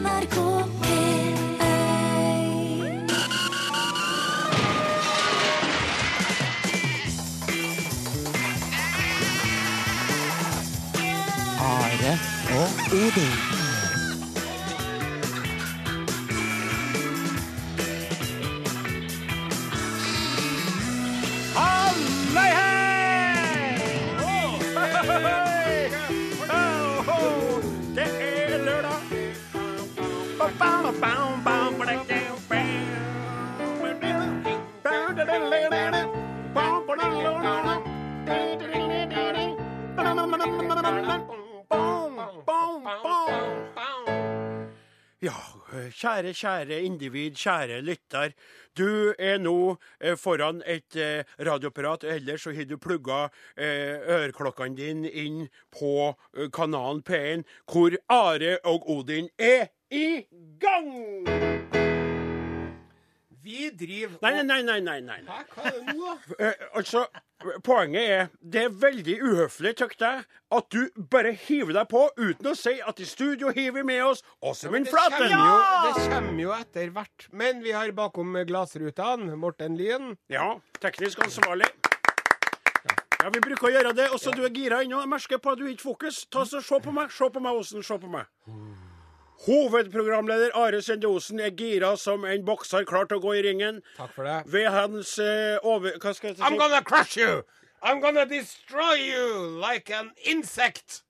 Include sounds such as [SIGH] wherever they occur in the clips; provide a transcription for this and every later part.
NRK P1 Are og Odin. Kjære, kjære individ, kjære lytter. Du er nå eh, foran et eh, radioapparat, eller så har du plugga eh, øreklokkene dine inn på eh, kanalen P1, hvor Are og Odin er i gang! Vi driver Nei, nei, nei, nei, nei. nei. Hæ, hva er det nå, da? Eh, altså, poenget er Det er veldig uhøflig, tykker jeg, at du bare hiver deg på uten å si at i studio hiver vi med oss også min Flaten. Ja! det kommer jo etter hvert. Men vi har bakom glassrutene Morten Lyen. Ja, teknisk ansvarlig. Ja, Vi bruker å gjøre det. Også du er gira ennå. Jeg merker på at du har ikke fokus. Ta så Se på meg, se på meg, Osen. Se på meg. Hovedprogramleder Are Sende Osen er gira som en bokser klar til å gå i ringen. Takk for det. Ved hans eh, over... Hva skal jeg si? I'm gonna crush you! I'm gonna destroy you like an insect!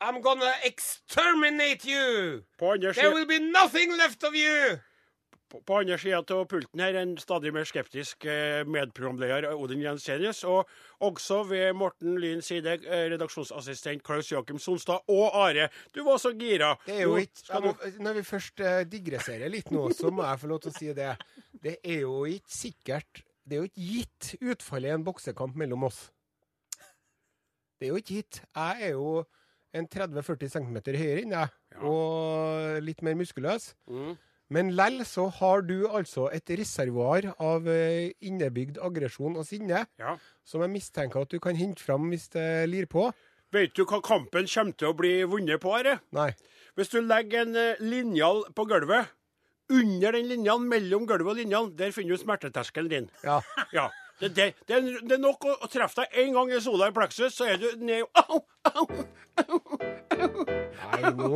I'm gonna exterminate you! På andre There will be nothing left of you! På, på andre sida av pulten her en stadig mer skeptisk eh, medprogramleder Odin Jensenius. Og også ved Morten Lyns side eh, redaksjonsassistent Klaus Joakim Sonstad og Are. Du var så gira. Det er jo ikke må, Når vi først eh, digresserer litt nå, så må jeg få lov til å si det. Det er jo ikke sikkert Det er jo ikke gitt utfallet i en boksekamp mellom oss. Det er jo ikke gitt. Jeg er jo en 30-40 cm høyere enn deg, og litt mer muskuløs. Mm. Men lell så har du altså et reservoar av eh, innebygd aggresjon og sinne Ja. som jeg mistenker at du kan hente fram hvis det lir på. Vet du hva kampen kommer til å bli vunnet på, Are? Nei. Hvis du legger en eh, linjal på gulvet, under den linjalen, mellom gulvet og linjalen, der finner du smerteterskelen din. Ja. Ja. Det, det, det, er, det er nok å, å treffe deg en gang i sola i plexus, så er du ned Au! Au! Nei, nå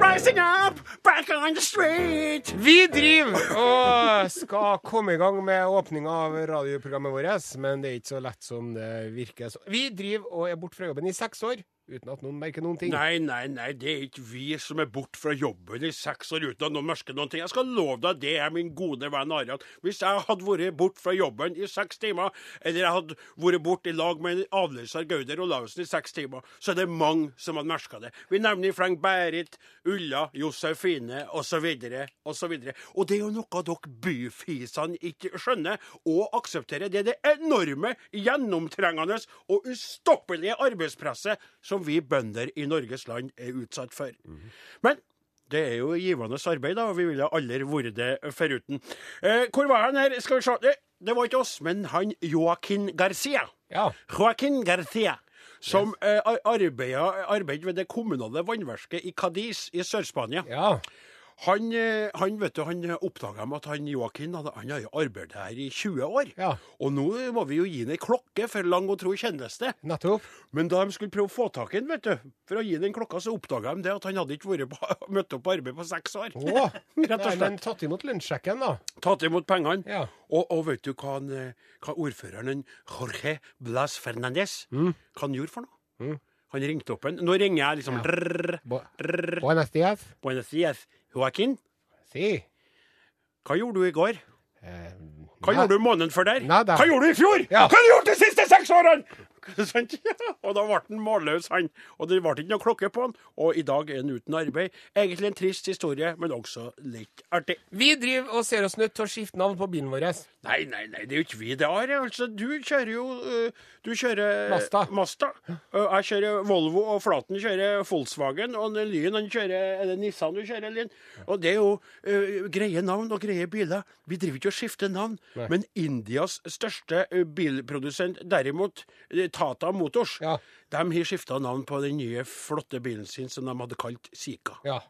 Rising up, back on the street! Vi driver og skal komme i gang med åpninga av radioprogrammet vårt, men det er ikke så lett som det virker. Så Vi driver og er borte fra jobben i seks år uten at noen merker noen ting. Nei, nei, nei, det er ikke vi som er borte fra jobben i seks år uten at noen merker noen ting. Jeg skal love deg det, er min gode venn Arian. Hvis jeg hadde vært borte fra jobben i seks timer, eller jeg hadde vært borte i lag med en avløser Gauder Olavsen i seks timer, så er det mange som hadde merka det. Vi nevner fleng Berit, Ulla, Josefine osv. osv. Og det er jo noe dere byfisene ikke skjønner og aksepterer. Det er det enorme, gjennomtrengende og ustoppelige arbeidspresset som vi bønder i Norges land er utsatt for. Men det er jo givende arbeid, da, og vi ville aldri vært det foruten. Eh, hvor var han her? Skal vi se. Det, var ikke oss, men han Joaquin Garcia. Ja. Joaquin Garcia. Som eh, ar- arbeider, arbeider ved det kommunale vannverket i Cadiz i Sør-Spania. ja. Han, eh, han, vet du, han oppdaga at han Joakim han, han har jo arbeidet her i 20 år. Ja. Og nå må vi jo gi ham ei klokke, for lang og tro kjennes det. Nettopp. Men da de skulle prøve å få tak i han, vet du, for å gi den klokka, så oppdaga de det at han hadde ikke på, [LAUGHS] møtt opp på arbeid på seks år. Åh. [LAUGHS] Rett og nei, slett. men tatt imot lønnssjekken, da. Tatt imot pengene. Ja. Og, og vet du hva, han, eh, hva ordføreren Jorge Blas Fernandez Mm. hva han gjorde for noe? Han ringte opp en. Nå ringer jeg liksom drrr, Buenos dias. Buenos dias. Joaquin, Si. hva gjorde du i går? Eh, Hva gjorde du måneden før der? Nada. Hva gjorde du i fjor? Ja. Hva har du gjort de siste seks årene? [LAUGHS] Og da ble han målløs, han. Og det ble ikke noe klokke på han. Og i dag er han uten arbeid. Egentlig en trist historie, men også litt artig. Vi driver og ser oss nødt til å skifte navn på bilen vår. Nei, nei, nei, det er jo ikke vi det har. Altså, du kjører jo øh, Du kjører Masta. Masta. Jeg kjører Volvo, og Flaten kjører Volkswagen. Og Lyn han kjører Er det Nissan du kjører, Lyn? Og det er jo uh, greie navn og greie biler. Vi driver ikke og skifter navn. Men Indias største øh, bilprodusent, derimot, øh, Tata Motors, Ja. de har skifta navn på den nye, flotte bilen sin som de hadde kalt Sika. Ja.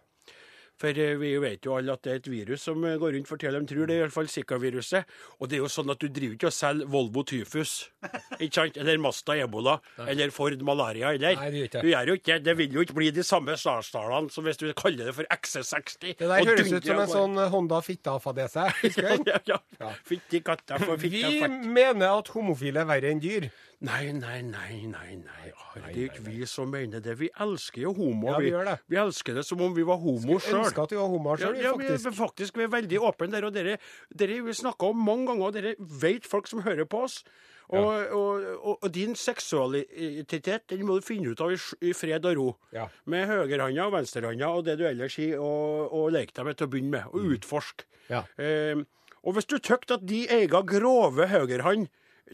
For eh, vi vet jo alle at det er et virus som eh, går rundt for tida. De tror det er i hvert fall Zika-viruset. Og det er jo sånn at du driver ikke og selger Volvo tyfus, [LAUGHS] ikke sant? Eller Masta ebola, eller Ford malaria, eller? Nei, det gjør ikke. Du gjør jo ikke det. Det vil jo ikke bli de samme startstallene som hvis du kaller det for XC60. Det der og høres ut som en sånn Honda Fitta-fadese. Ja, ja. Ja. Fytti katta for Vi mener at homofile er verre enn dyr. Nei, nei, nei, nei, nei. Det er ikke vi som mener det. Vi elsker jo homo. Ja, vi gjør det. vi elsker det som om vi var homo sjøl. Ønsker at vi var homo Ja, sjøl, ja, vi er faktisk. faktisk vi er veldig åpne der. Og dere, dere vi snakka om mange ganger, og dere vet folk som hører på oss. Og, og, og, og din seksualitet den må du finne ut av i, i fred og ro. Ja. Med høyrehånda og venstrehånda og det du ellers sier, og, og leke deg med til å begynne med. Og utforske. Ja. Eh, og hvis du tykte at de egen grove høyrehånd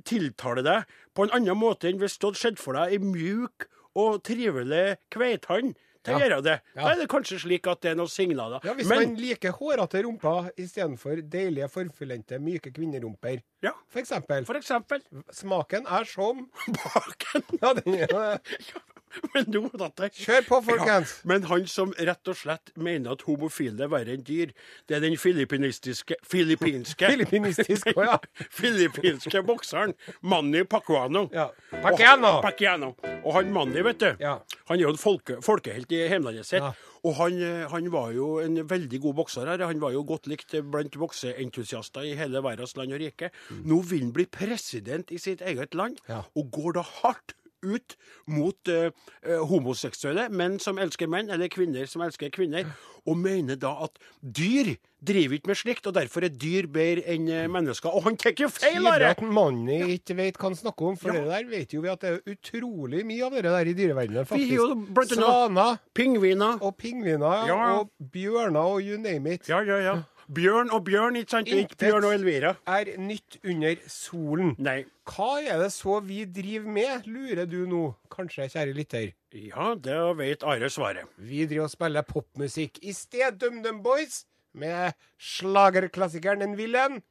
tiltaler deg på en annen måte enn hvis det hadde skjedd for deg i mjuk og trivelig kveithånd til å Ja. gjøre det, da er det kanskje slik at det er noen signaler. Ja, Hvis Men man liker hårete rumper istedenfor deilige, forfyllente, myke kvinnerumper, ja, for eksempel. for eksempel Smaken er som [LAUGHS] baken. Ja, den er [LAUGHS] [LAUGHS] Men nå datt jeg. Kjør på, folkens! Ja, men han som rett og slett mener at homofile er verre enn dyr, det er den filippinistiske Filippinske Filippinistiske, [LAUGHS] ja. Filippinske bokseren Manny Pacuano. ja. Pacquiao! Og, han Manny, vet du, Ja. han er jo en folke, folkehelt i hjemlandet sitt. Ja. Og han, eh, han var jo en veldig god bokser her. Han var jo godt likt blant bokseentusiaster i hele verdens land og rike. Nå vil han bli president i sitt eget land, Mm. Og går da hardt ut mot eh, eh, homoseksuelle menn som elsker menn, eller kvinner som elsker kvinner, og mener da at dyr driver ikke med slikt, og derfor er dyr bedre enn eh, mennesker. Og han tar jo feil, sier Are! at mannen ikke vet hva han snakker om, for Ja. det der vet jo vi at det er utrolig mye av det der i dyreverdenen, faktisk. Svaner Pingviner. og pingviner Ja. og bjørner og you name it. Ja, ja, ja. Bjørn og bjørn, ikke sant? Ikke Intet. Bjørn og Elvira. Er nytt under solen. Nei. Hva er det så vi driver med, lurer du nå, kanskje, kjære lytter? Ja, det vet Are svaret. Vi driver og spiller popmusikk i sted DumDum Boys med slagerklassikeren En Wilhelm.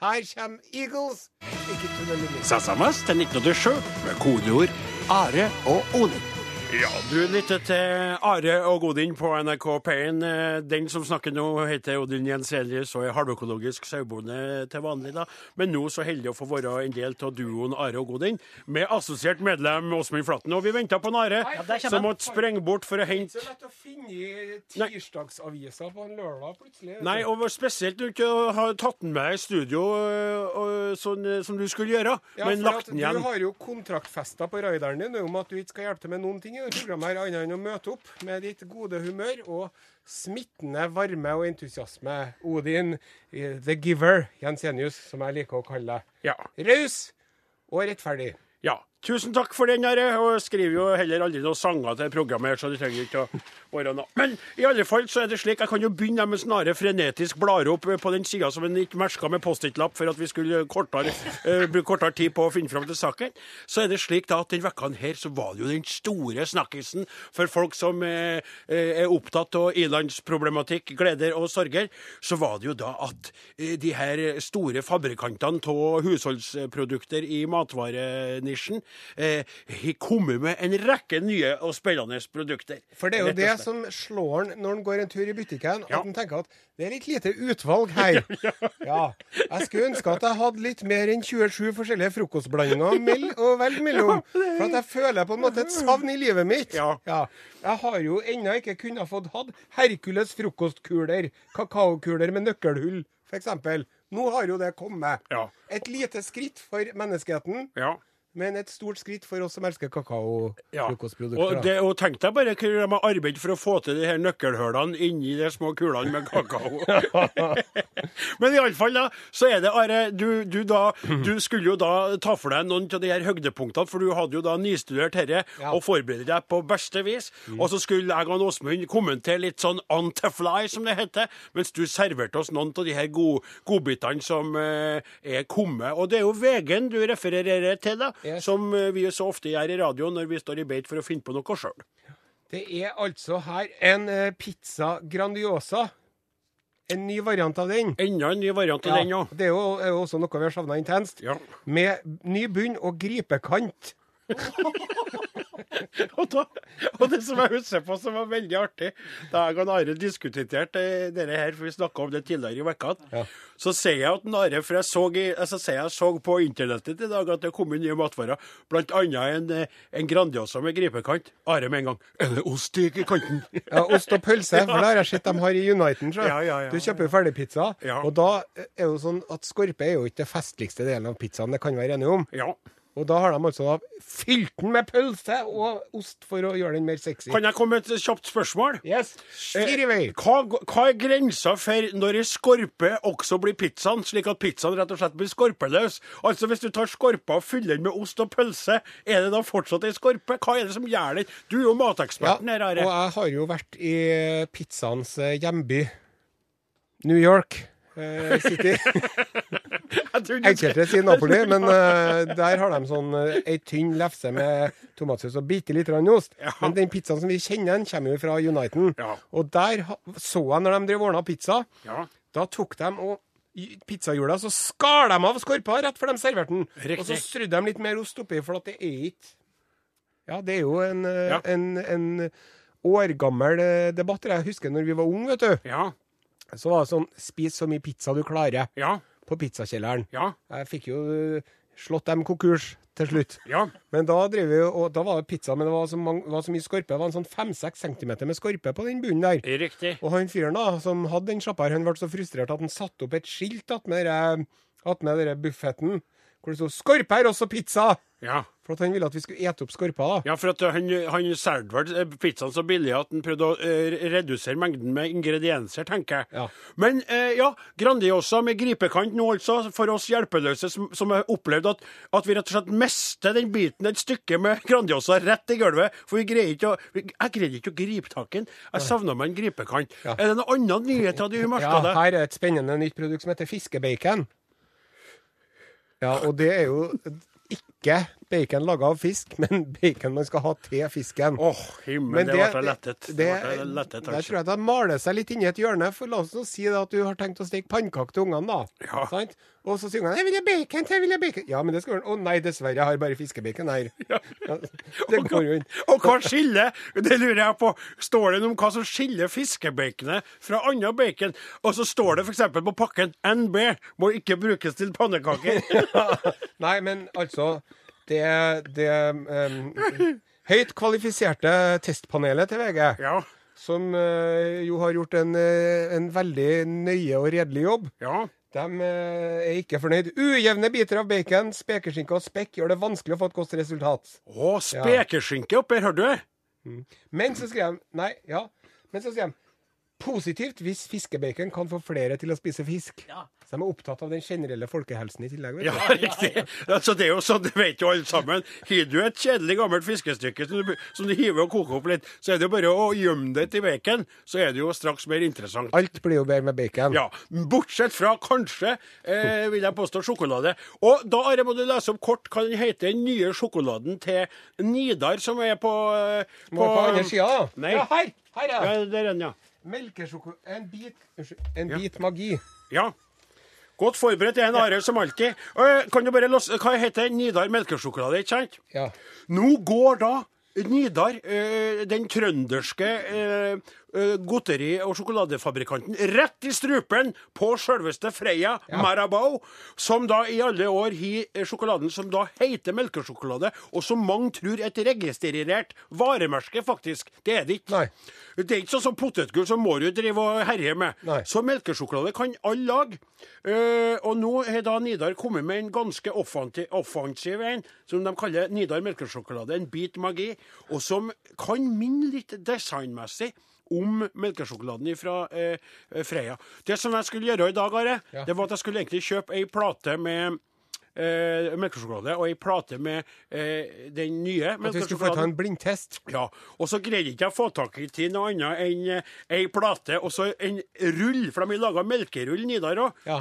Her kommer Eagles. Ikke the limit. Sasamas til 1987 med kodeord Are og Odin. Ja, du lytter til Are og Odin på NRK P1. Eh, Den som snakker nå, heter Odin Jenselius og er halvøkologisk sauebonde til vanlig. da. Men nå så heldig å få være en del av duoen Are og Odin, med assosiert medlem Åsmund Flatten. Og vi venta på en Are som måtte sprenge bort for å hente Så lett å finne i tirsdagsavisa på en lørdag plutselig. Nei, og spesielt når du ikke har tatt den med i studio øh, og, sånn øh, som du skulle gjøre, Ja, men lagt den igjen. Du har jo kontraktfesta på raideren din om at du ikke skal hjelpe til med noen ting i dette programmet her, annet enn å møte opp med ditt gode humør og smittende varme og entusiasme. Odin, the giver, Jensenius, som jeg liker å kalle deg. Ja. Raus og rettferdig. ja. Tusen takk for den, Are. Og skriver jo heller aldri noen sanger til programmet, så det trenger ikke å være noe. Men i alle fall så er det slik, jeg kan jo begynne med snarere frenetisk blar opp på den sida som en ikke merka med Post-It-lapp for at vi skulle kortere, eh, bruke kortere tid på å finne fram til saken. Så er det slik da at den vekka her så var det jo den store snakkisen for folk som eh, eh, er opptatt av ilandsproblematikk, gleder og sorger. Så var det jo da at eh, de her store fabrikantene av husholdsprodukter i matvarenisjen eh, har kommet med en rekke nye og spennende produkter. For det er jo det som slår han når han går en tur i butikken, Ja. at han tenker at det er litt lite utvalg her. [LAUGHS] Ja. Jeg skulle ønske at jeg hadde litt mer enn 27 forskjellige frokostblandinger mell og velge mellom. [LAUGHS] For at jeg føler på en måte et savn i livet mitt. Ja. Jeg har jo ennå ikke kunnet fått hatt Hercules frokostkuler, kakaokuler med nøkkelhull, f.eks. Nå har jo det kommet. Ja. Et lite skritt for menneskeheten, Ja. Men et stort skritt for oss som elsker Ja. kakaofrokostprodukter. Og, det, og tenk deg bare hva de har arbeidet for å få til de her nøkkelhullene inni de små kulene med kakao. [LAUGHS] Men iallfall, da, så er det Are, du, du, da, du skulle jo da ta for deg noen av de her høydepunktene, for du hadde jo da nistudert dette Ja. og forberedt deg på beste vis. Og så skulle jeg og Åsmund kommentere litt sånn on the fly, som det heter, mens du serverte oss noen av de her god, godbitene som eh, er kommet. Og det er jo VG-en du refererer til, da, Yes. som eh, vi så ofte gjør i radio når vi står i beit for å finne på noe sjøl. Det er altså her en eh, pizza Grandiosa. En ny variant av den. Enda en ny variant av den, ja. Det er jo, er jo også noe vi har savna intenst. Ja. Med ny bunn og gripekant. [LAUGHS] [LAUGHS] og, da, og det som jeg husker på som var veldig artig, da jeg og Are diskuterte dette her, for vi snakka om det tidligere i vekka, Ja. så sier jeg at Are, for jeg så, i, altså, jeg så på internettet i dag at det kom inn nye matvarer, annet en, eh, en Grandiosa med gripekant. Are med en gang. Er det ost i kanten? [LAUGHS] Ja, Ost og pølse, for det har jeg sett de har i Uniten. Ja, ja, ja, du kjøper jo ferdigpizza, Ja. og da er jo sånn at skorpe er jo ikke det festligste delen av pizzaen, det kan vi være enige om. Ja. Og da har de altså fylt den med pølse og ost for å gjøre den mer sexy. Kan jeg komme med et kjapt spørsmål? Yes, fyr i vei. Hva, hva er grensa for når skorpe også blir pizzaen, slik at pizzaen rett og slett blir skorpeløs? Altså Hvis du tar skorpa og fyller den med ost og pølse, er det da fortsatt ei skorpe? Hva er det som gjør det? Du er jo Ja, her, Are. og jeg har jo vært i pizzaens eh, hjemby, New York eh, City. [LAUGHS] Jeg skal- Enkelte sier Napoli, men uh, der har de sånn uh, ei tynn lefse med tomatsaus og bitte litt ost. Ja. Men den pizzaen som vi kjenner, den kommer jo fra Uniten. Ja. Og der så jeg når de drev ordna pizza, Ja. da tok de og pizzahjula så skar de av skorpa rett før de serverte den. Riktig. Og så strødde de litt mer ost oppi, for at det er ikke Ja, det er jo en, Ja. en, en årgammel debatt. Jeg husker når vi var unge, vet du. Ja. Så var det sånn Spis så mye pizza du klarer Ja. På pizzakjelleren. Ja. Jeg fikk jo eh, slått dem konkurs til slutt. Ja. Men da vi, da var det pizza, men det var så, mange, var så mye skorpe. Det var en sånn fem-seks centimeter med skorpe på den bunnen der. Riktig. Og han fyren da, som hadde den sjappa han ble så frustrert at han satte opp et skilt attmed buffeten, hvor det sto 'Skorpe er også pizza'! Ja. For at han ville at vi skulle ete opp skorpa, da. Ja, for at han, han solgte vel eh, pizzaen så billig at han prøvde å uh, redusere mengden med ingredienser, tenker jeg. Ja. Men uh, ja, Grandiosa med gripekant nå, altså, for oss hjelpeløse som, som har opplevd at, at vi rett og slett mister den biten, et stykke med Grandiosa rett i gulvet. For vi greier ikke å vi, Jeg greide ikke å gripe tak i den. Jeg savna meg en gripekant. Ja. Er det noen annen nyheter du Ja, merka deg? her er et spennende nytt produkt som heter fiskebacon. Ja, og det er jo ikke bacon laga av fisk, [LAUGHS] men bacon man skal ha til fisken. Åh, himmel, det ble jeg lettet. Det, det, ble lettet, der altså. tror jeg det maler seg litt inni et hjørne. For la oss nå si det at du har tenkt å steke pannekaker til ungene, da. Ja. Sant? Og så sier ungene 'Jeg vil ha bacon, jeg vil ha bacon'. Ja, men det skal du Å nei, dessverre, jeg har bare fiskebacon her. [LAUGHS] Ja, det går jo inn. Og hva skiller Det lurer jeg på. Står det noe om hva som skiller fiskebaconet fra annet bacon? Og så står det f.eks. på pakken NB må ikke brukes til pannekaker. [LAUGHS] Nei, men altså Det, det um, høyt kvalifiserte testpanelet til VG, Ja. som uh, jo har gjort en, eh, en veldig nøye og redelig jobb, Ja. de uh, er ikke fornøyd. Ujevne biter av bacon, spekeskinke og spekk gjør det vanskelig å få et godt resultat. Å, spekeskinke oppi her, hørte du? Men så skrev de Nei, ja. Men så skrev de Positivt hvis fiskebacon kan få flere til å spise fisk. Så de er opptatt av den generelle folkehelsen i tillegg. vet du. Ja, [LAUGHS] riktig. Altså, det er jo sånn, det vet jo alle sammen. Har du et kjedelig gammelt fiskestykke som du, som du hiver og koker opp litt, så er det jo bare å gjemme det til bacon, så er det jo straks mer interessant. Alt blir jo bedre med bacon. Ja, bortsett fra kanskje, eh, vil jeg påstå, sjokolade. Og da Are, må du lese opp kort hva den heter, den nye sjokoladen til Nidar, som er på eh, Må på andre sida. Nei. Ja, her! Her er den. Ja, der er den, ja. Melkesjoko... En bit. En bit magi. ja. Godt forberedt er en Are, som alltid. Kan du bare låse Hva heter? Nidar melkesjokolade, ikke sant? Ja. Nå går da Nidar, den trønderske godteri- og sjokoladefabrikanten, rett i strupen på selveste Freia Marabou, som da i alle år har sjokoladen som da heter melkesjokolade, og som mange tror er et registrert varemerke, faktisk. Det er det ikke. Nei. Det er ikke sånn som potetgull som Mårud driver og herjer med. Nei. Så melkesjokolade kan alle lage. Uh, og nå har da Nidar kommet med en ganske offensiv en, som de kaller Nidar melkesjokolade. En bit magi. Og som kan minne litt designmessig om melkesjokoladen fra eh, Freia. Det som jeg skulle gjøre i dag, Are, Ja. det var at jeg skulle egentlig kjøpe ei plate med eh, melkesjokolade og ei plate med eh, den nye At vi skulle få ta en blindtest. Ja, og så greide ikke jeg å få tak i noe annet enn eh, ei plate og så en rull, for de har laga melkerull Nidar òg. Ja.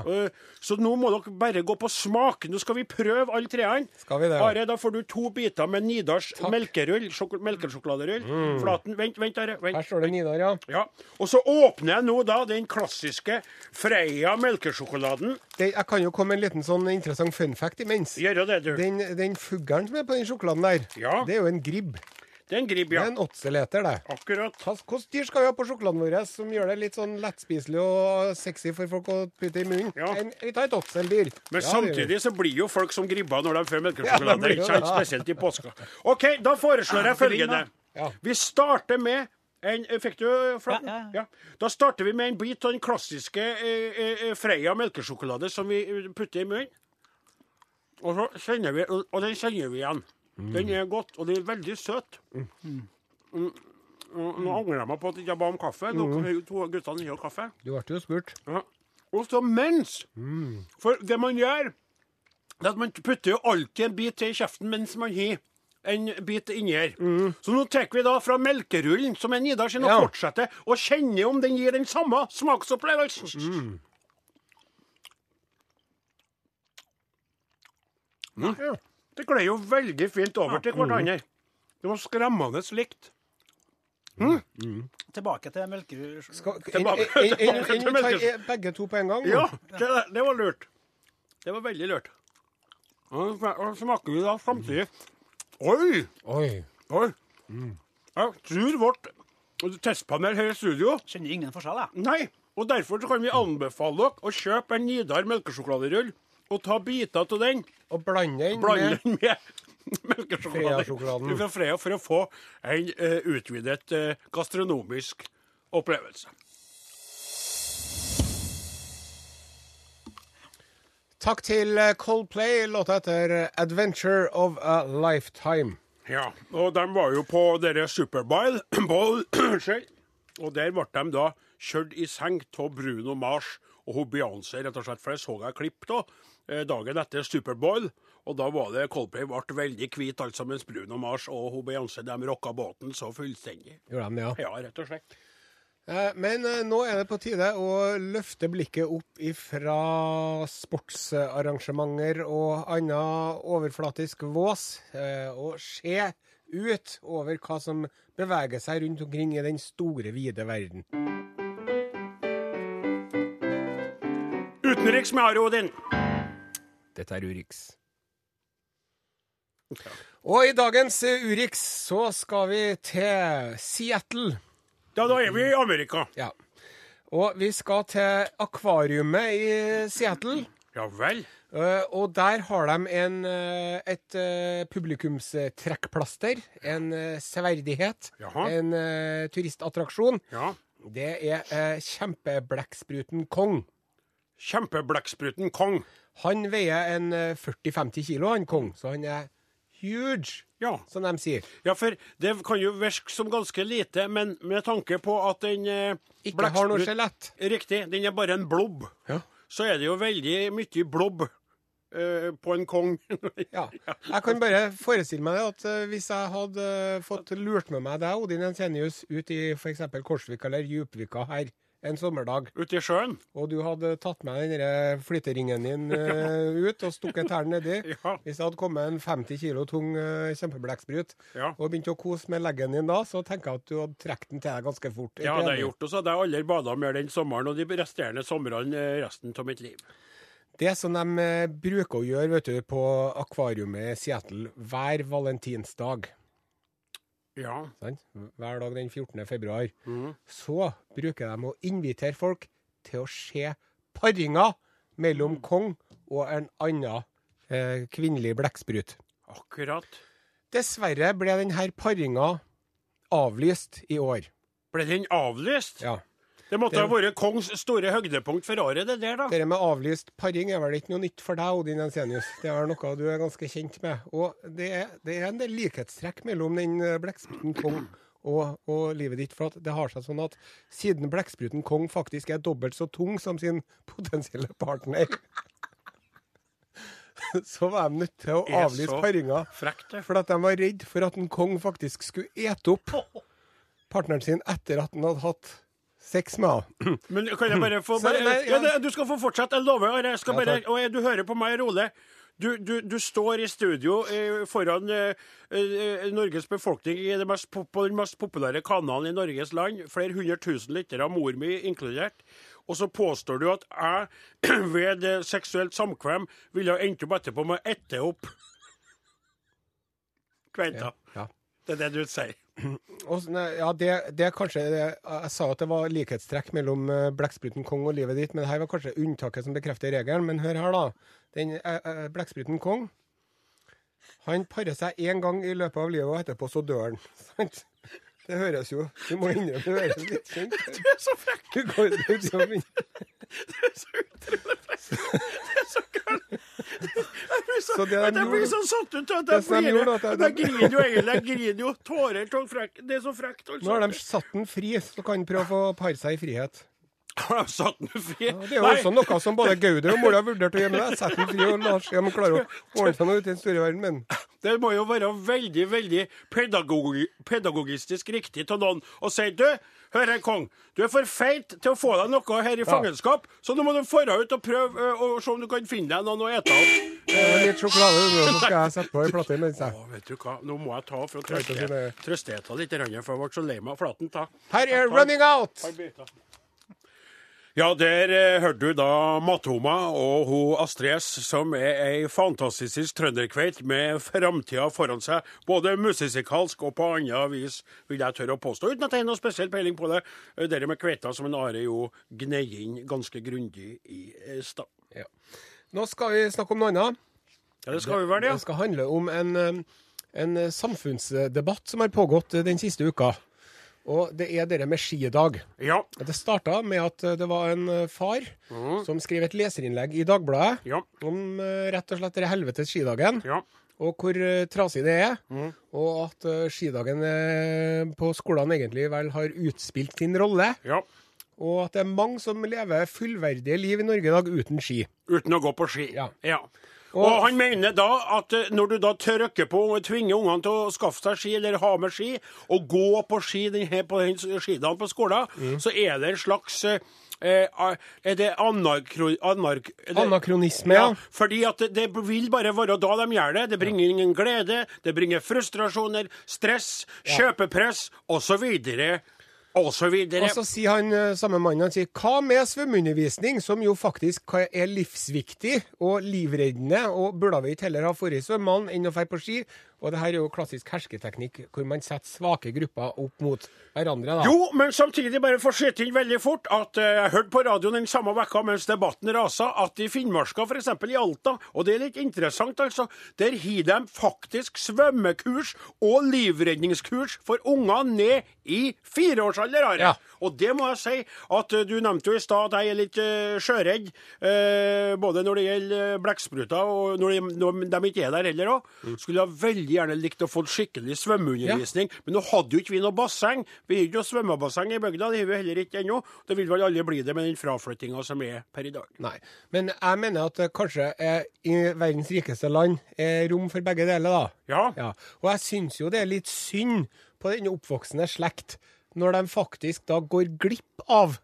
så nå må dere bare gå på smak. Nå skal vi prøve alle treene. Skal vi det, ja. Are, da får du to biter med Nidars melkerull. Melkesjokoladerull. Melkesjokoladerull. Flaten. Vent, vent, Are. Vent. Her står det Nidar, ja. Ja. Og så åpner jeg nå da den klassiske Freia melkesjokoladen. Det, jeg kan jo komme med en liten sånn interessant fun fact imens. Gjør det, du. Den, den fuglen som er på den sjokoladen der, Ja. det er jo en gribb. Det er en gribb, Det er en åtseleter, det. Akkurat. Hvilket dyr skal vi ha på sjokoladen vår som gjør det litt sånn lettspiselig og sexy for folk å putte i munnen? Ja. En, vi tar et åtseldyr. Men Ja, samtidig så blir jo folk som gribber når de får melkesjokolade. ja, ikke. Spesielt i påska. OK, da foreslår jeg følgende. Ja. Vi starter med en Fikk du flaten? Ja, ja, ja. Da starter vi med en bit av den klassiske eh, eh, Freia melkesjokolade som vi eh, putter i munnen. Og så kjenner vi, og den kjenner vi igjen. Den er godt, og den er veldig søt. Mm. Mm. Nå angrer jeg meg på at jeg ikke ba om kaffe. Nå kan vi to guttene gi kaffe. Du ble jo spurt. Ja. Og så mens For det man gjør, det er at man putter jo alltid en bit til i kjeften mens man har en bit inni her. Så nå tar vi da fra melkerullen, som er Nidar sin, og Ja. fortsetter å kjenne om den gir den samme smaksopplevelsen. Mm. Ja. Det gled jo veldig fint over til hverandre. Det var skremmende likt. Tilbake til melkerud. Tilbake- en, en, en, tilbake til e- begge to på en gang? Ja, det, det var lurt. Det var veldig lurt. Og så smaker vi da samtidig. Oi! Oi. Oi. Jeg tror vårt testpanel her i studio Kjenner ingen forskjell, jeg. Nei. Og derfor så kan vi anbefale dere å kjøpe en Nidar melkesjokoladerull og ta biter av den. Og blande den Blande med med [LAUGHS] melkesjokoladen fra Freia for å få en uh, utvidet uh, gastronomisk opplevelse. Takk til eh, Coldplay, låta etter 'Adventure of a Lifetime'. Ja, og de var jo på dere Superbowl, [CLEARS THROAT] Bowl, [CLEARS THROAT] og der ble de da kjørt i seng av Bruno Mars og hun Beyoncé, rett og slett, for det så jeg klipp da, eh, dagen etter Superbowl, og da var det Coldplay ble veldig hvit, altså, mens Bruno Mars og hun Beyoncé, de rocka båten så fullstendig. Gjorde de det, ja? Ja, rett og slett. Eh, Men eh, nå er det på tide å løfte blikket opp ifra sportsarrangementer og annen overflatisk vås, og se ut over hva som beveger seg rundt omkring i den store, vide verden. Utenriks med Are Odin. Dette er Urix. Og i dagens eh, Urix så skal vi til Seattle. Ja, da er vi i Amerika. Ja. Og vi skal til akvariumet i Seattle. Ja vel. Eh, og der har de en, eh, et publikumstrekkplaster, en severdighet, Jaha. en turistattraksjon. Ja. Det er kjempeblekkspruten Kong. Kjempeblekkspruten Kong. Han veier en eh, 40-50 kilo, han Kong, så han er huge, Ja. som de sier. Ja, for det kan jo virke som ganske lite, men med tanke på at den eh, Ikke har noe skjelett. Riktig, den er bare en blobb. Ja. Så er det jo veldig mye blobb eh, på en kong. [LAUGHS] Ja. Jeg kan bare forestille meg det at eh, hvis jeg hadde eh, fått lurt med meg deg, Odin Entenius, ut i f.eks. Korsvika eller Djupvika her en sommerdag, Ute i sjøen. og du hadde tatt med den flytteringen din [LAUGHS] uh, ut og stukket tærne nedi [LAUGHS] Ja. Hvis det hadde kommet en 50 kilo tung uh, kjempeblekksprut Ja. og begynt å kose med leggen din da, så tenker jeg at du hadde trukket den til deg ganske fort. Ja, det har jeg gjort. Og så hadde jeg aldri bada mer den sommeren og de resterende somrene eh, resten av mitt liv. Det som de eh, bruker å gjøre vet du, på akvariumet i Seattle hver valentinsdag Ja. hver dag den 14. februar, Mm. så bruker de å invitere folk til å se paringer mellom kong og en annen eh, kvinnelig blekksprut. Akkurat. Dessverre ble denne paringa avlyst i år. Ble den avlyst? Ja. Det måtte ha vært kongs store høydepunkt for året, det der, da. Det med avlyst paring er vel ikke noe nytt for deg, Odin Ensenius. Det er noe du er ganske kjent med. Og det er, det er en del likhetstrekk mellom den eh, blekkspruten kong og, og livet ditt. For at det har seg sånn at siden blekkspruten kong faktisk er dobbelt så tung som sin potensielle partner, [LAUGHS] så var de nødt til å avlyse paringa. For at de var redd for at en kong faktisk skulle ete opp [LAUGHS] partneren sin etter at han hadde hatt sex med henne. [CLEARS THROAT] Men kan jeg bare få [CLEARS THROAT] bare, nei, ja. ja. Du skal få fortsette, jeg lover. Jeg skal Ja, bare, og jeg- du hører på meg rolig. Du, du, du står i studio eh, foran eh, eh, Norges befolkning i det mest, den mest populære kanalen i Norges land. Flere hundre tusen lyttere, mor mi inkludert. Og så påstår du at jeg [CLEARS THROAT] ved seksuelt samkvem ville ha endt opp etterpå med å ette opp [LAUGHS] kveita. Ja. Det er det du sier. [CLEARS THROAT] Og, nei, ja, det, det er kanskje det, Jeg sa at det var likhetstrekk mellom eh, blekkspruten Kong og livet ditt, men her var kanskje unntaket som bekrefter regelen. Men hør her, da. Den eh, eh, blekkspruten Kong Han parer seg én gang i løpet av livet, og etterpå så dør han. [LAUGHS] Sant? Det høres jo Du må innrømme det høres litt kjent [LAUGHS] ut. Du er så frekk! Du går begynner- [LAUGHS] Du er så utrolig frekk! Det er så gærent! [LAUGHS] Jeg blir så, Så det de jeg blir sånn så satt ut at Det jeg flirer. Jeg griner jo egentlig. Jeg griner jo tårer av frekk. Det er så frekt, altså. Nå har de satt den fri, så kan han prøve å pare seg i frihet. Har de satt den fri? Ja, det er jo også noe som både Gauder og mora vurdert å gjøre med deg. Sett den fri og lar se om han klarer å ordne seg noe ute i den store verden. Men Det må jo være veldig, veldig pedagogi pedagogistisk riktig av noen å si du, hør her, kong, du er for feit til å få deg noe her i fangenskap, så nå må du dra ut og prøve og å se om du kan finne deg noen å ete opp. litt sjokolade, så skal jeg sette på ei plate imens. vet du hva, nå må jeg ta for å trøste trøste eta litt, for jeg ble så lei meg av flaten. Ta. Her er 'Running Out'! Ja, der eh, hørte du da Matoma og ho Astrid S, som er ei fantastisk trønderkveit med framtida foran seg, både musikalsk og på annet vis, vil jeg tørre å påstå, uten at jeg har noe spesiell peiling på det. Eh, Det med kveita som en Are jo gnei inn ganske grundig i eh, stad. Ja. Nå skal vi snakke om noe annet. Ja, det skal vi vel, ja. Det skal handle om en, eh, en samfunnsdebatt som har pågått den siste uka. Og det er dere med skidag. Ja. Det starta med at eh, det var en far far som skrev et leserinnlegg i Dagbladet Ja. om eh, rett og slett den helvetes skidagen. Ja. og hvor eh, trasig det er. Og at eh, skidagen eh, på skolene egentlig vel har utspilt sin rolle. Ja. Og at det er mange som lever fullverdige liv i Norge i dag uten ski. Uten å gå på ski. Ja. Og, Og- han mener da at eh, når du da trykker på og tvinger ungene til å skaffe seg ski, eller ha med ski, og gå på ski denne, på den skidagen på skolen, Mm. så er det en slags eh, eh, Er det anarkro... Anark, er det- Anakronisme, ja. ja. Fordi at det, det vil bare være da de gjør det. Det bringer ingen glede, det bringer frustrasjoner, stress, kjøpepress osv. Osv. Og så sier han eh, samme mannen han sier, hva med svømmeundervisning, som jo faktisk er livsviktig og livreddende, og burde vi ikke heller ha forrige svømmann, enn å dra på ski? Og det her er jo klassisk hersketeknikk, hvor man setter svake grupper opp mot hverandre. da. Jo, men samtidig bare få skyte inn veldig fort at eh, jeg hørte på radioen den samme vekka mens debatten rasa, at i Finnmarka, f.eks. i Alta, og det er litt interessant, altså, der har de faktisk svømmekurs og livredningskurs for unger ned i fireårsalder. Ja. Og det må jeg si at eh, du nevnte jo i stad at jeg er litt uh, sjøredd, uh, både når det gjelder blekkspruter og når de, når de ikke er der heller òg. Skulle ha veldig gjerne likt å få skikkelig svømmeundervisning, men nå hadde jo ikke vi noe basseng. Vi har ikke noe svømmebasseng i bygda, det har vi heller ikke ennå. Det vil vel alle bli det med den fraflyttinga som er per i dag. Nei, men jeg mener at kanskje er, i verdens rikeste land er rom for begge deler, da. Ja. Ja. Og jeg syns jo det er litt synd på den oppvoksende slekt, når de faktisk da går glipp av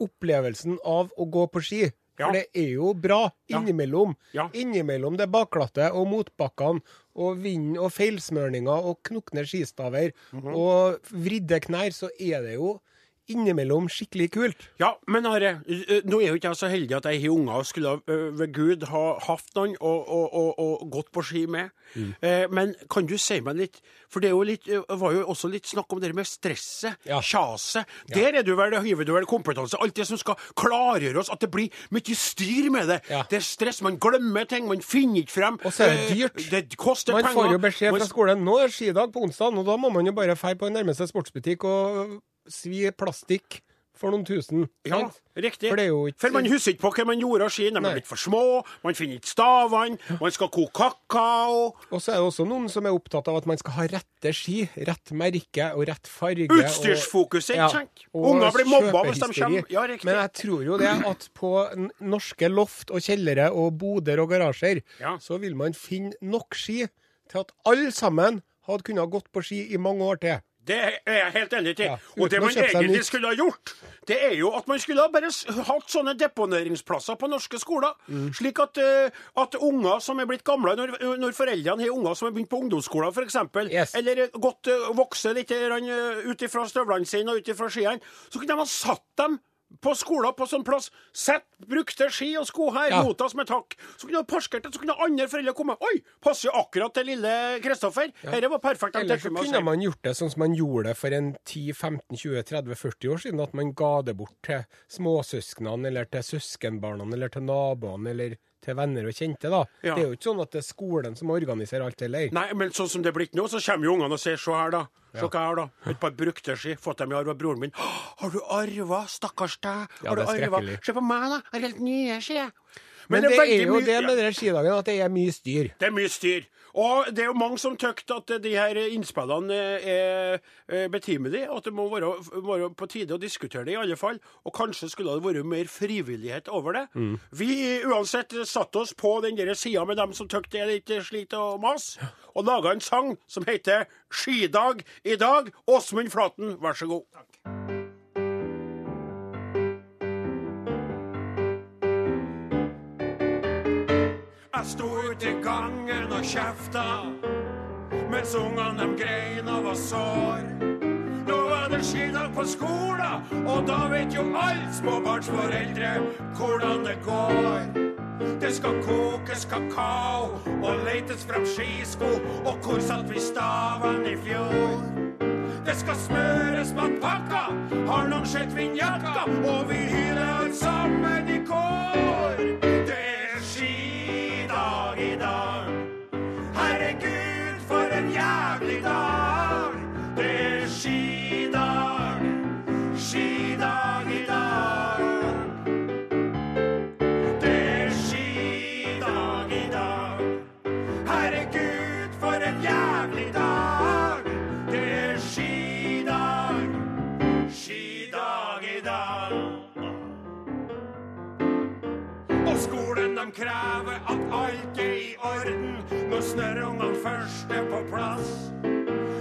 opplevelsen av å gå på ski. Ja. For det er jo bra Ja. innimellom. Ja. Innimellom det bakglatte og motbakkene og vind og feilsmørninger og knukne skistaver Mhm. og vridde knær, så er det jo innimellom skikkelig kult. Ja, men Are, nå er jo ikke jeg så heldig at jeg har unger og skulle ved Gud ha hatt noen og, og, og, gått på ski med. Eh, men kan du si meg litt For det jo litt, var jo også litt snakk om det med stresset, Ja. kjaset. Der er du vel, hiver du vel kompetanse. Alt det som skal klargjøre oss, at det blir mye styr med det. Ja. Det er stress, man glemmer ting, man finner ikke frem. Og så er det Eh, dyrt. Det koster Man penger. får jo beskjed fra skolen nå er skidag på onsdag, og da må man jo bare dra på nærmeste sportsbutikk og svi plastikk for noen tusen. Ja, sant? riktig. For For man husker ikke på hva man gjorde av ski. De er blitt for små, man finner ikke stavene, man skal koke kakao. Og så er det også noen som er opptatt av at man skal ha rette ski, rett merke og rett farge. Utstyrsfokuset, ikke sant? Unger blir mobba hvis de kommer- Ja, riktig. Men jeg tror jo det at på norske loft og kjellere og boder og garasjer, Ja. så vil man finne nok ski til at alle sammen hadde kunnet gått på ski i mange år til. Det er jeg helt enig til. Ja, og det man egentlig skulle ha gjort, det er jo at man skulle ha bare hatt sånne deponeringsplasser på norske skoler. Mm. Slik at, eh, at unger som er blitt gamle, når, når foreldrene har unger som har begynt på ungdomsskolen f.eks., Yes. eller eh, gått uh, vokse litt uh, ut ifra støvlene sine og ut ifra skiene, så kunne de ha satt dem på skolen på sånn plass. Sett brukte ski og sko her, Ja. mot oss med takk. Så kunne du parkert det, så kunne andre foreldre komme. Oi, passer jo akkurat til lille Kristoffer. Dette var perfekt. de Eller så kunne man gjort det sånn som man gjorde det for en 10-15-20-30-40 år siden, at man ga det bort til småsøsknene, eller til søskenbarna, eller til naboene, eller til venner og kjente, da. Ja. Det er jo ikke sånn at det er skolen som organiserer alt heller. Nei, men sånn som det er blitt nå, så kommer jo ungene og sier se her, da. Se hva jeg har, da. Et par brukte ski. Fått dem i arv av broren min. Har du arva? Stakkars deg. Ja, Har du det er arva? Se på meg, da. Jeg har helt nye ski. Men, det, det er jo mye- det med den skidagen at det er mye styr. Det er mye styr. Og det er jo mange som tykker at de her innspillene er er betimelige, at det må være, være på tide å diskutere det, i alle fall. Og kanskje skulle det vært mer frivillighet over det. Vi uansett satte oss på den der sida med dem som tykker det er litt slit og mas, og laga en sang som heter 'Skidag i dag'. Åsmund Flaten, vær så god. Jeg sto ute i gangen og kjefta mens ungene dem grein og var sår. Nå var det skidag på skolen, og da vet jo alle småbarnsforeldre hvordan det går. Det skal kokes kakao og leites frem skisko, og hvor satt vi stavene i fjor? Det skal smøres matpakka, har noen sett vindjakka, og vi hyler sammen i kår. Snørrungene først er på plass.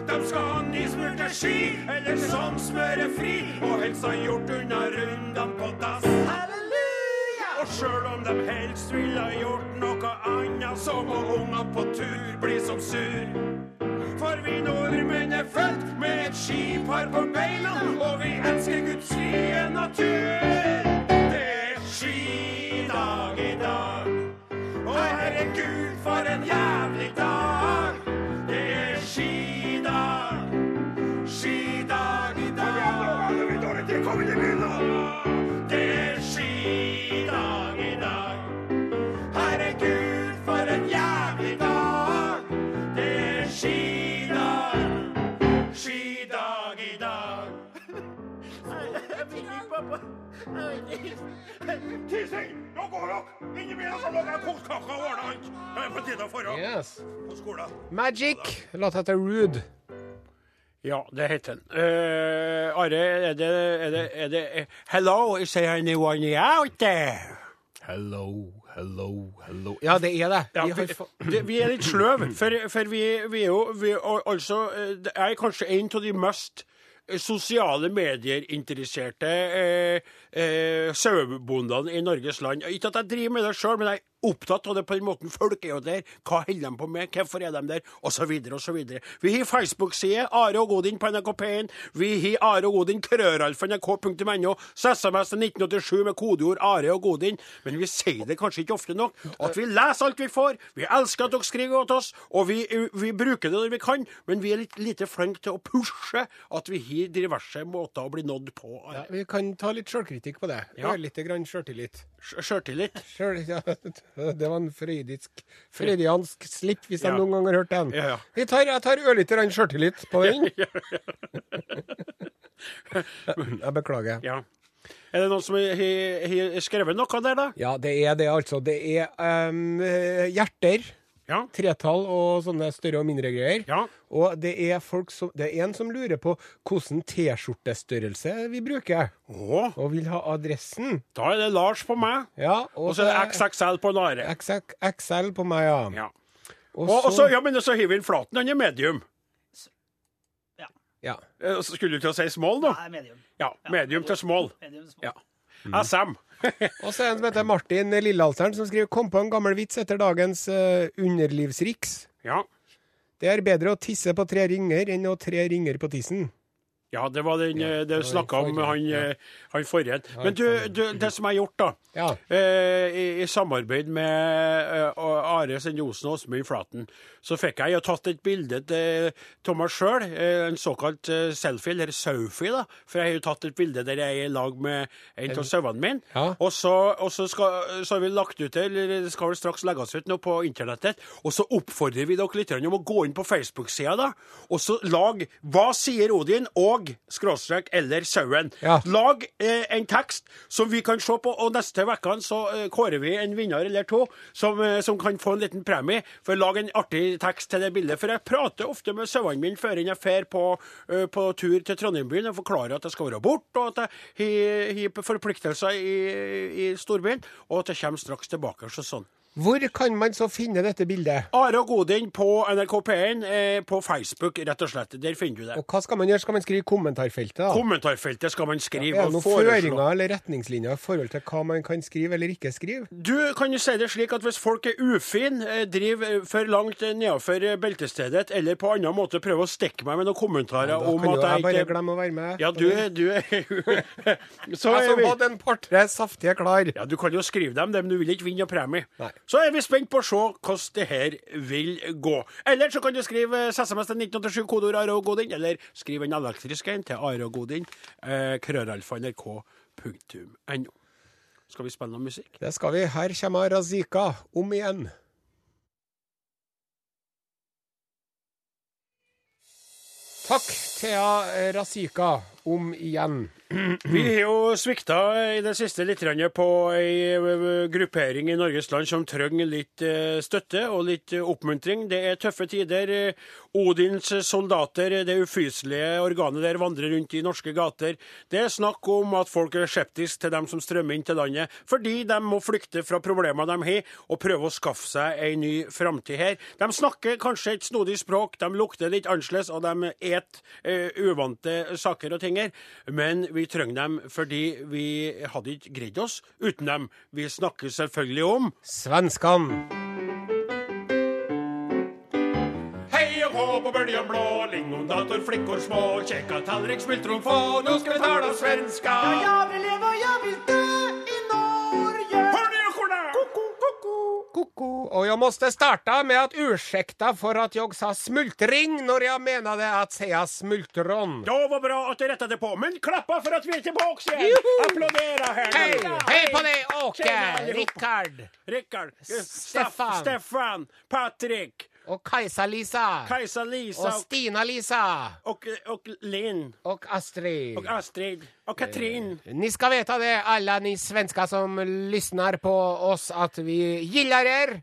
De skal ha nysmurte ski eller som smørefri, og helst ha gjort unna rundene på dass. Og sjøl om de helst ville ha gjort noe annet, så må unga på tur bli som sur. For vi nordmenn er født med et skipar på beina, og vi elsker Guds frie natur. Det er skidag i dag. Å herregud, Tising, nå går dere! Inn i bilen så lager jeg kokt kake og ordner alt. Det er på tide å dra Yes. på skolen. Magic. Låta heter Rude. Ja, det heter den. Uh, Are, er det, er det, er det eh, Hello, is there anyone out there? Hello, hello, hello. Ja, det er det. Ja, Vi det, vi er litt sløve, for, for vi, vi er jo vi, altså jeg det er kanskje en av de mest eh, sosiale medier-interesserte eh, eh, sauebondene i Norges land. Ikke at jeg driver med det sjøl, men jeg opptatt av det på den måten. Folk er jo der. Hva holder de på med? Hvorfor er de der? Og så videre og så videre. Vi har Facebook-side, Are og Godin på NRK P1. Vi har Are og Godin, krøralf nrk.no. SMS til 1987 med kodeord Are og Godin. Men vi sier det kanskje ikke ofte nok. At vi leser alt vi får. Vi elsker at dere skriver til oss, og vi, vi bruker det når vi kan. Men vi er litt lite flinke til å pushe at vi har diverse måter å bli nådd på. Ja, vi kan ta litt sjølkritikk på det. Ja. Litt sjøltillit. Sj- Sjøltillit. Sjøl, ja, [LAUGHS] [LAUGHS] det var en freudiansk slipp, hvis Ja. jeg noen ganger har hørt den. Ja, ja. Vi tar, jeg tar ørlite grann sjøltillit på den. [LAUGHS] Jeg beklager. Ja. Er det noen som har skrevet noe der, da? Ja, det er det, altså. Det er um, hjerter, Ja. tretall og sånne større og mindre greier. Ja. Og det er, folk som, det er en som lurer på hvilken T-skjortestørrelse vi bruker, Åh. og vil ha adressen. da er det Lars på meg, Ja, og så er det XXL på Nare. XXL på meg, ja. Ja. Og Og, så, ja, men så hiver vi inn Flaten, han er medium. ja. Eh, Skulle du til å si small, da? Nei, medium. Ja, medium til small. Medium small. Ja. SM. [LAUGHS] Og så er det en som heter Martin Lillealteren, som skriver Kom på en gammel vits etter dagens uh, underlivsriks. Ja. Det er bedre å tisse på tre ringer enn å tre ringer på tissen. Ja, det var den ja, det det snakka om han, ja. eh, han forrige. Men du, du, det som jeg har gjort, da Ja. eh, i, I samarbeid med eh, Are Sende Osen og Åsmund Flaten, så fikk jeg jo tatt et bilde til av meg sjøl, en såkalt eh, selfie, eller selfie, da. For jeg har jo tatt et bilde der jeg er i lag med en av sauene mine. Ja. Og, så, og så, skal, så har vi lagt ut det, eller det skal vel straks legges ut noe på internettet. Og så oppfordrer vi dere litt om å gå inn på Facebook-sida, da. Og så lag 'Hva sier Odin?' og skråstrek eller sauen. Ja. Lag eh, en tekst som vi kan se på, og neste uke så eh, kårer vi en vinner eller to som, eh, som kan få en liten premie. For lag en artig tekst til det bildet. For jeg prater ofte med sauene mine før jeg drar på, eh, på tur til Trondheimbyen og forklarer at jeg skal være borte, og at jeg har forpliktelser i, i storbyen, og at jeg kommer straks tilbake. Så sånn. Hvor kan man så finne dette bildet? Are og Godin på NRK P1 eh, på Facebook, rett og slett. Der finner du det. Og hva skal man gjøre? Skal man skrive i kommentarfeltet? da? Kommentarfeltet skal man skrive. Er det noen føringer eller retningslinjer i forhold til hva man kan skrive eller ikke skrive? Du kan jo si det slik at hvis folk er ufine, eh, driver for langt nedenfor beltestedet, eller på annen måte prøver å stikke meg med noen kommentarer Da om kan jo jeg jeg bare glemme å være med. Ja, du, du er jo [LAUGHS] Så Jeg som hadde en par-tre saftige klar. ja, Du kan jo skrive dem, men du vil ikke vinne noen premie. Nei. Så er vi spent på å se hvordan det her vil gå. Eller så kan du skrive SMS til 1987, kodeord Are og Godin, eller skrive en elektrisk en til Are og Godin, eh, krøralfa.nrk.no. Skal vi spille noe musikk? Det skal vi. Her kommer Razika om igjen. Takk, Thea Razika, om igjen. Vi har jo svikta i det siste litt på ei gruppering i Norges land som trenger litt støtte og litt oppmuntring. Det er tøffe tider. Odins soldater, det ufyselige organet der, vandrer rundt i norske gater. Det er snakk om at folk er skeptiske til dem som strømmer inn til landet, fordi de må flykte fra problemer de har, og prøve å skaffe seg ei ny framtid her. De snakker kanskje et snodig språk, de lukter litt annerledes, og de et uvante saker og ting her. Men vi trenger dem fordi vi hadde ikke greid oss uten dem. Vi snakker selvfølgelig om Svenskene. Hei og hå på bøljan blå, lingondator, flickor små, käka tallrik, smultron få, nå skal vi tala svenska. Ja, ja, leva lever, ja, vill dö i Koko. Og jeg måste starta med at ursäkta for at jeg sa smultring når jeg menade at säga smultron. Det var bra at du rättade på. Men klappa for at vi er tilbake igjen! Juhu! Applådera här Hei, på deg, Åke, Rikard, Rickard Rickard, Stefan. Stefan, Stefan Patrik, og Kajsa-Lisa. Kajsa-Lisa Og Stina-Lisa. Og, og Linn Og Astrid. Og Astrid Og Katrin. Ni skal veta det, alle ni svensker som lyssnar på oss, at vi gillar er.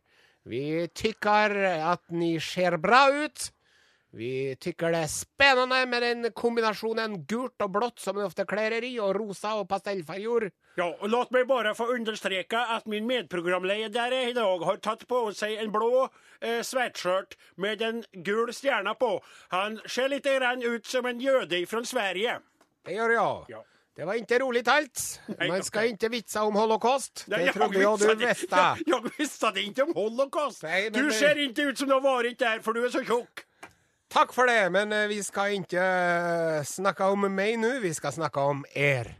Vi tycker at ni ser bra ut. Vi tykker det er spennende med den kombinasjonen gult og blått som ni ofte klär er i, og rosa og pastellfarger. Ja, og låt meg bare få understreke at min medprogramleder i dag har tatt på seg en blå eh, sweatshirt med en gul stjerne på. Han ser litt grann ut som en jøde fra Sverige. Det gjør jeg. Ja. Det var ikke rolig talt. Man skal ikke vitse om holocaust. Det Det trodde jo du visste. Jeg, jeg visste det ikke om Holocaust. Nei, du ser ikke ut som du har vært der, for du er så tjock. Takk for det, men eh, vi skal ikke eh, snakke om meg nå, vi skal snakke om er.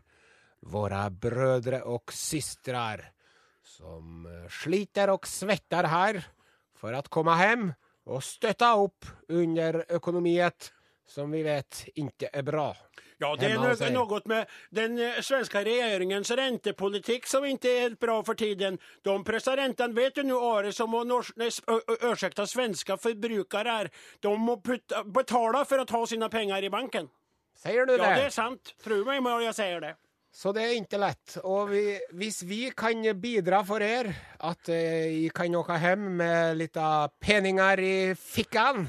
Våre brødre og systrar som eh, sliter og svetter her for å komme hjem og støtte opp under økonomiet som vi vet ikke er bra. Ja, det er noe, noe er. något med den svenske regjeringens rentepolitikk som ikke er helt bra for tiden. De presser rentene, vet du nå, Are, som må nors- svenske forbrukere här. De må putte, betale for å ta sine penger i banken. Sier du det? Ja, det er sant. Tro meg når jeg sier det. Så det er ikke lett. Og vi, hvis vi kan bidra for dere, at dere kan åke hjem med litt av peninger i fikkene,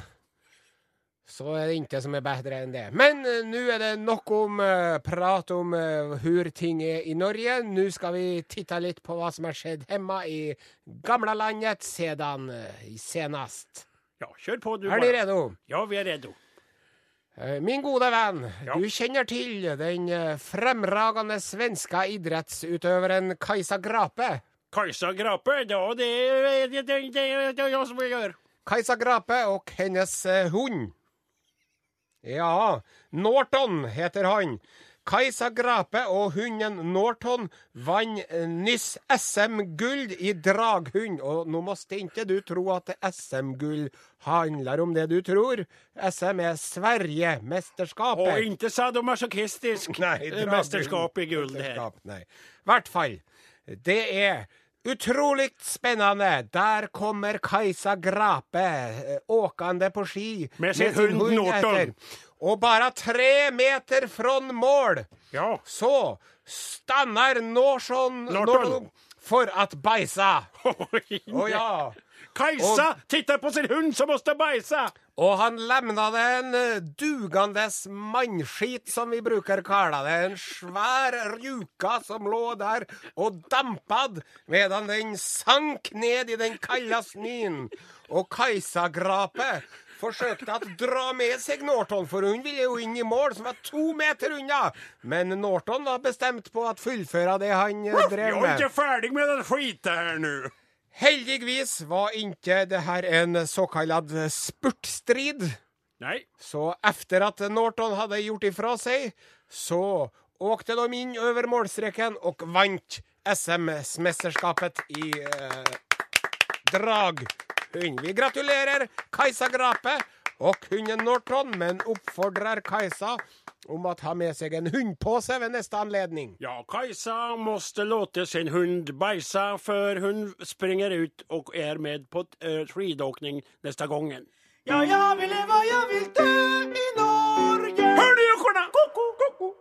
så er det ikke som er bedre enn det. Men uh, nå er det nok om uh, prat om uh, hur ting er i Norge. Nå skal vi titte litt på hva som har skjedd hjemme i gamlelandet siden senest. Ja, kjør på du Er bara. redo? Ja, vi er redo. Eh, Min gode venn, Ja. du kjenner til den eh, fremragende svenske idrettsutøveren Kajsa Grape. Kajsa Grape, ja det er det, det, det, det är jag som gör. Kajsa Grape og hennes eh, hund. Ja, Norton heter han. Kajsa Grape og hunden Norton vant nyss SM-gull i draghund. Og nå må ikke du tro at SM-gull handler om det du tror. SM er Og Sverige-mesterskapet. ikke sadomasochistisk mesterskap i gull, det her. I hvert fall. Det er utrolig spennende. Der kommer Kajsa Grape eh, åkende på ski Med sin hund Norton. Og bare tre meter fra mål Ja. så stanner Norson, Norton. Norton for at beisa. Å ja. Kajsa titter på sin hund som måste bajsa! Og han lemna det en dugandes mannskit, som vi bruker kalla det. En svær rjuka som lå der og dampad, medan den sank ned i den kalde snøen. Og Kajsa-grapet forsøkte å dra med seg Norton, for hun ville jo inn i mål, som var to meter unna. Men Norton var bestemt på å fullføre det han drev med. Jeg er ikke ferdig med den skiten her nu. Heldigvis var ikke det her en såkalt spurtstrid. Nei. Så efter at Norton hadde gjort ifra seg, så åkte de inn over målstreken og vant SM-mesterskapet i eh, draghund. Vi gratulerer Kajsa Grape og hunden Norton, men oppfordrer Kajsa om å ta med seg en hundpåse ved neste anledning. Ja, Kajsa måste låte sin hund bajsa før hun springer ut og er med på uh, skidåkning nästa gången. Ja, jeg vil leve, jeg vil dø i Norge. Hør du, jokkorna! Ko-ko, ko-ko.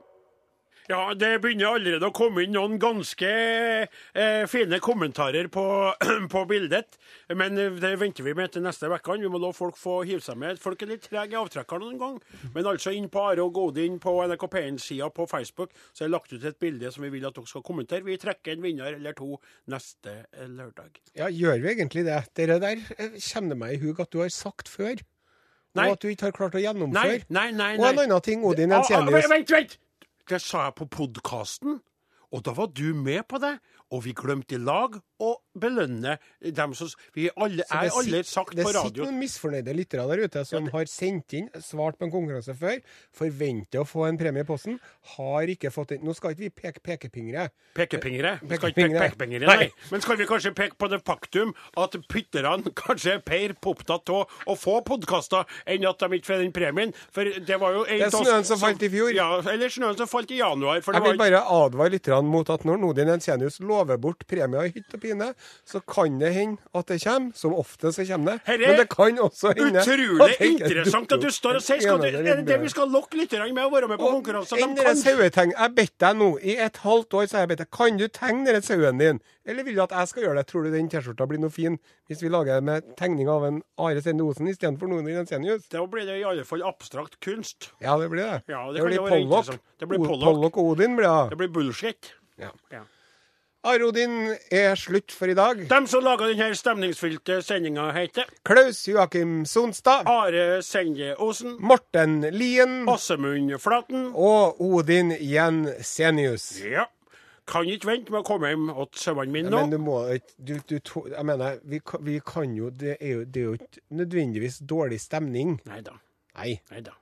Ja, det begynner allerede å komme inn noen ganske eh, fine kommentarer på, [CLEARS THROAT] på bildet. Men eh, det venter vi med til neste uke. Vi må la folk få hive seg med. Folk er litt trege i avtrekkeren noen gang. Men altså inn på Are og Godin på NRK P1-sida på Facebook så er det lagt ut et bilde som vi vil at dere skal kommentere. Vi trekker en vinner eller to neste eh, lørdag. Ja, gjør vi egentlig det? Dere der kjenner kommer det meg i hug at du har sagt før. Nei. Og at du ikke har klart å Nei, gjennomføre. nei, nei. Og en annen ting, Odin en ah, Jensenius. Vent, vent! Det sa jeg på podkasten, og da var du med på det. Og vi glemte i lag å belønne dem som Vi alle, Så er alle alle på radio. det sitter noen misfornøyde lyttere der ute som har sendt inn, svart på en konkurranse før, forventer å få en premie i posten, har ikke fått den. Nå skal ikke vi peke pekepingre. Pekepingere. Vi skal ikke peke Pekepingere. pekepingere, Nei. nei. Men skal vi kanskje peke på det faktum at pytterne [LAUGHS] kanskje er mer opptatt av å få podkaster enn at de ikke får den premien? For det var jo en Det er snøen som falt i fjor. Ja, eller snøen som falt i januar. Det Jeg vil bare advare lytterne mot at når Nodin Ensenius lover bort premier i hytt og pine, så kan det hende at det kommer. Som ofte så kommer det. Herre, Men det kan også hende Utrolig interessant at du står og sier skal du, Er det det vi skal lokke lytterne med å være med på konkurranser? Dere. Jeg bedt deg nå, i et halvt år så har jeg bedt deg, kan du tegne denne sauen din? Eller vil du at jeg skal gjøre det? Tror du den T-skjorta blir noe fin hvis vi lager det med tegning av en Are Sende Osen istedenfor noen i Jensenius? Da blir det i alle fall abstrakt kunst. Ja, det blir det. Ja, det. Det blir Pollock. Pollock og Odin blir det. Det blir bullshit. Ja. Ja. Are Odin er slutt for i dag. Dem som laga denne stemningsfylte sendinga, heter Klaus Joakim Sonstad. Are Sende Osen, Morten Lien. Åsemund Flaten. Og Odin Jensenius. Ja. Kan ikke vente med å komme hjem til sauene mine nå. Men du må ikke du, du, Jeg mener, vi, vi kan jo Det er jo, det er jo ikke nødvendigvis dårlig stemning. Nei da. Nei. Nei da.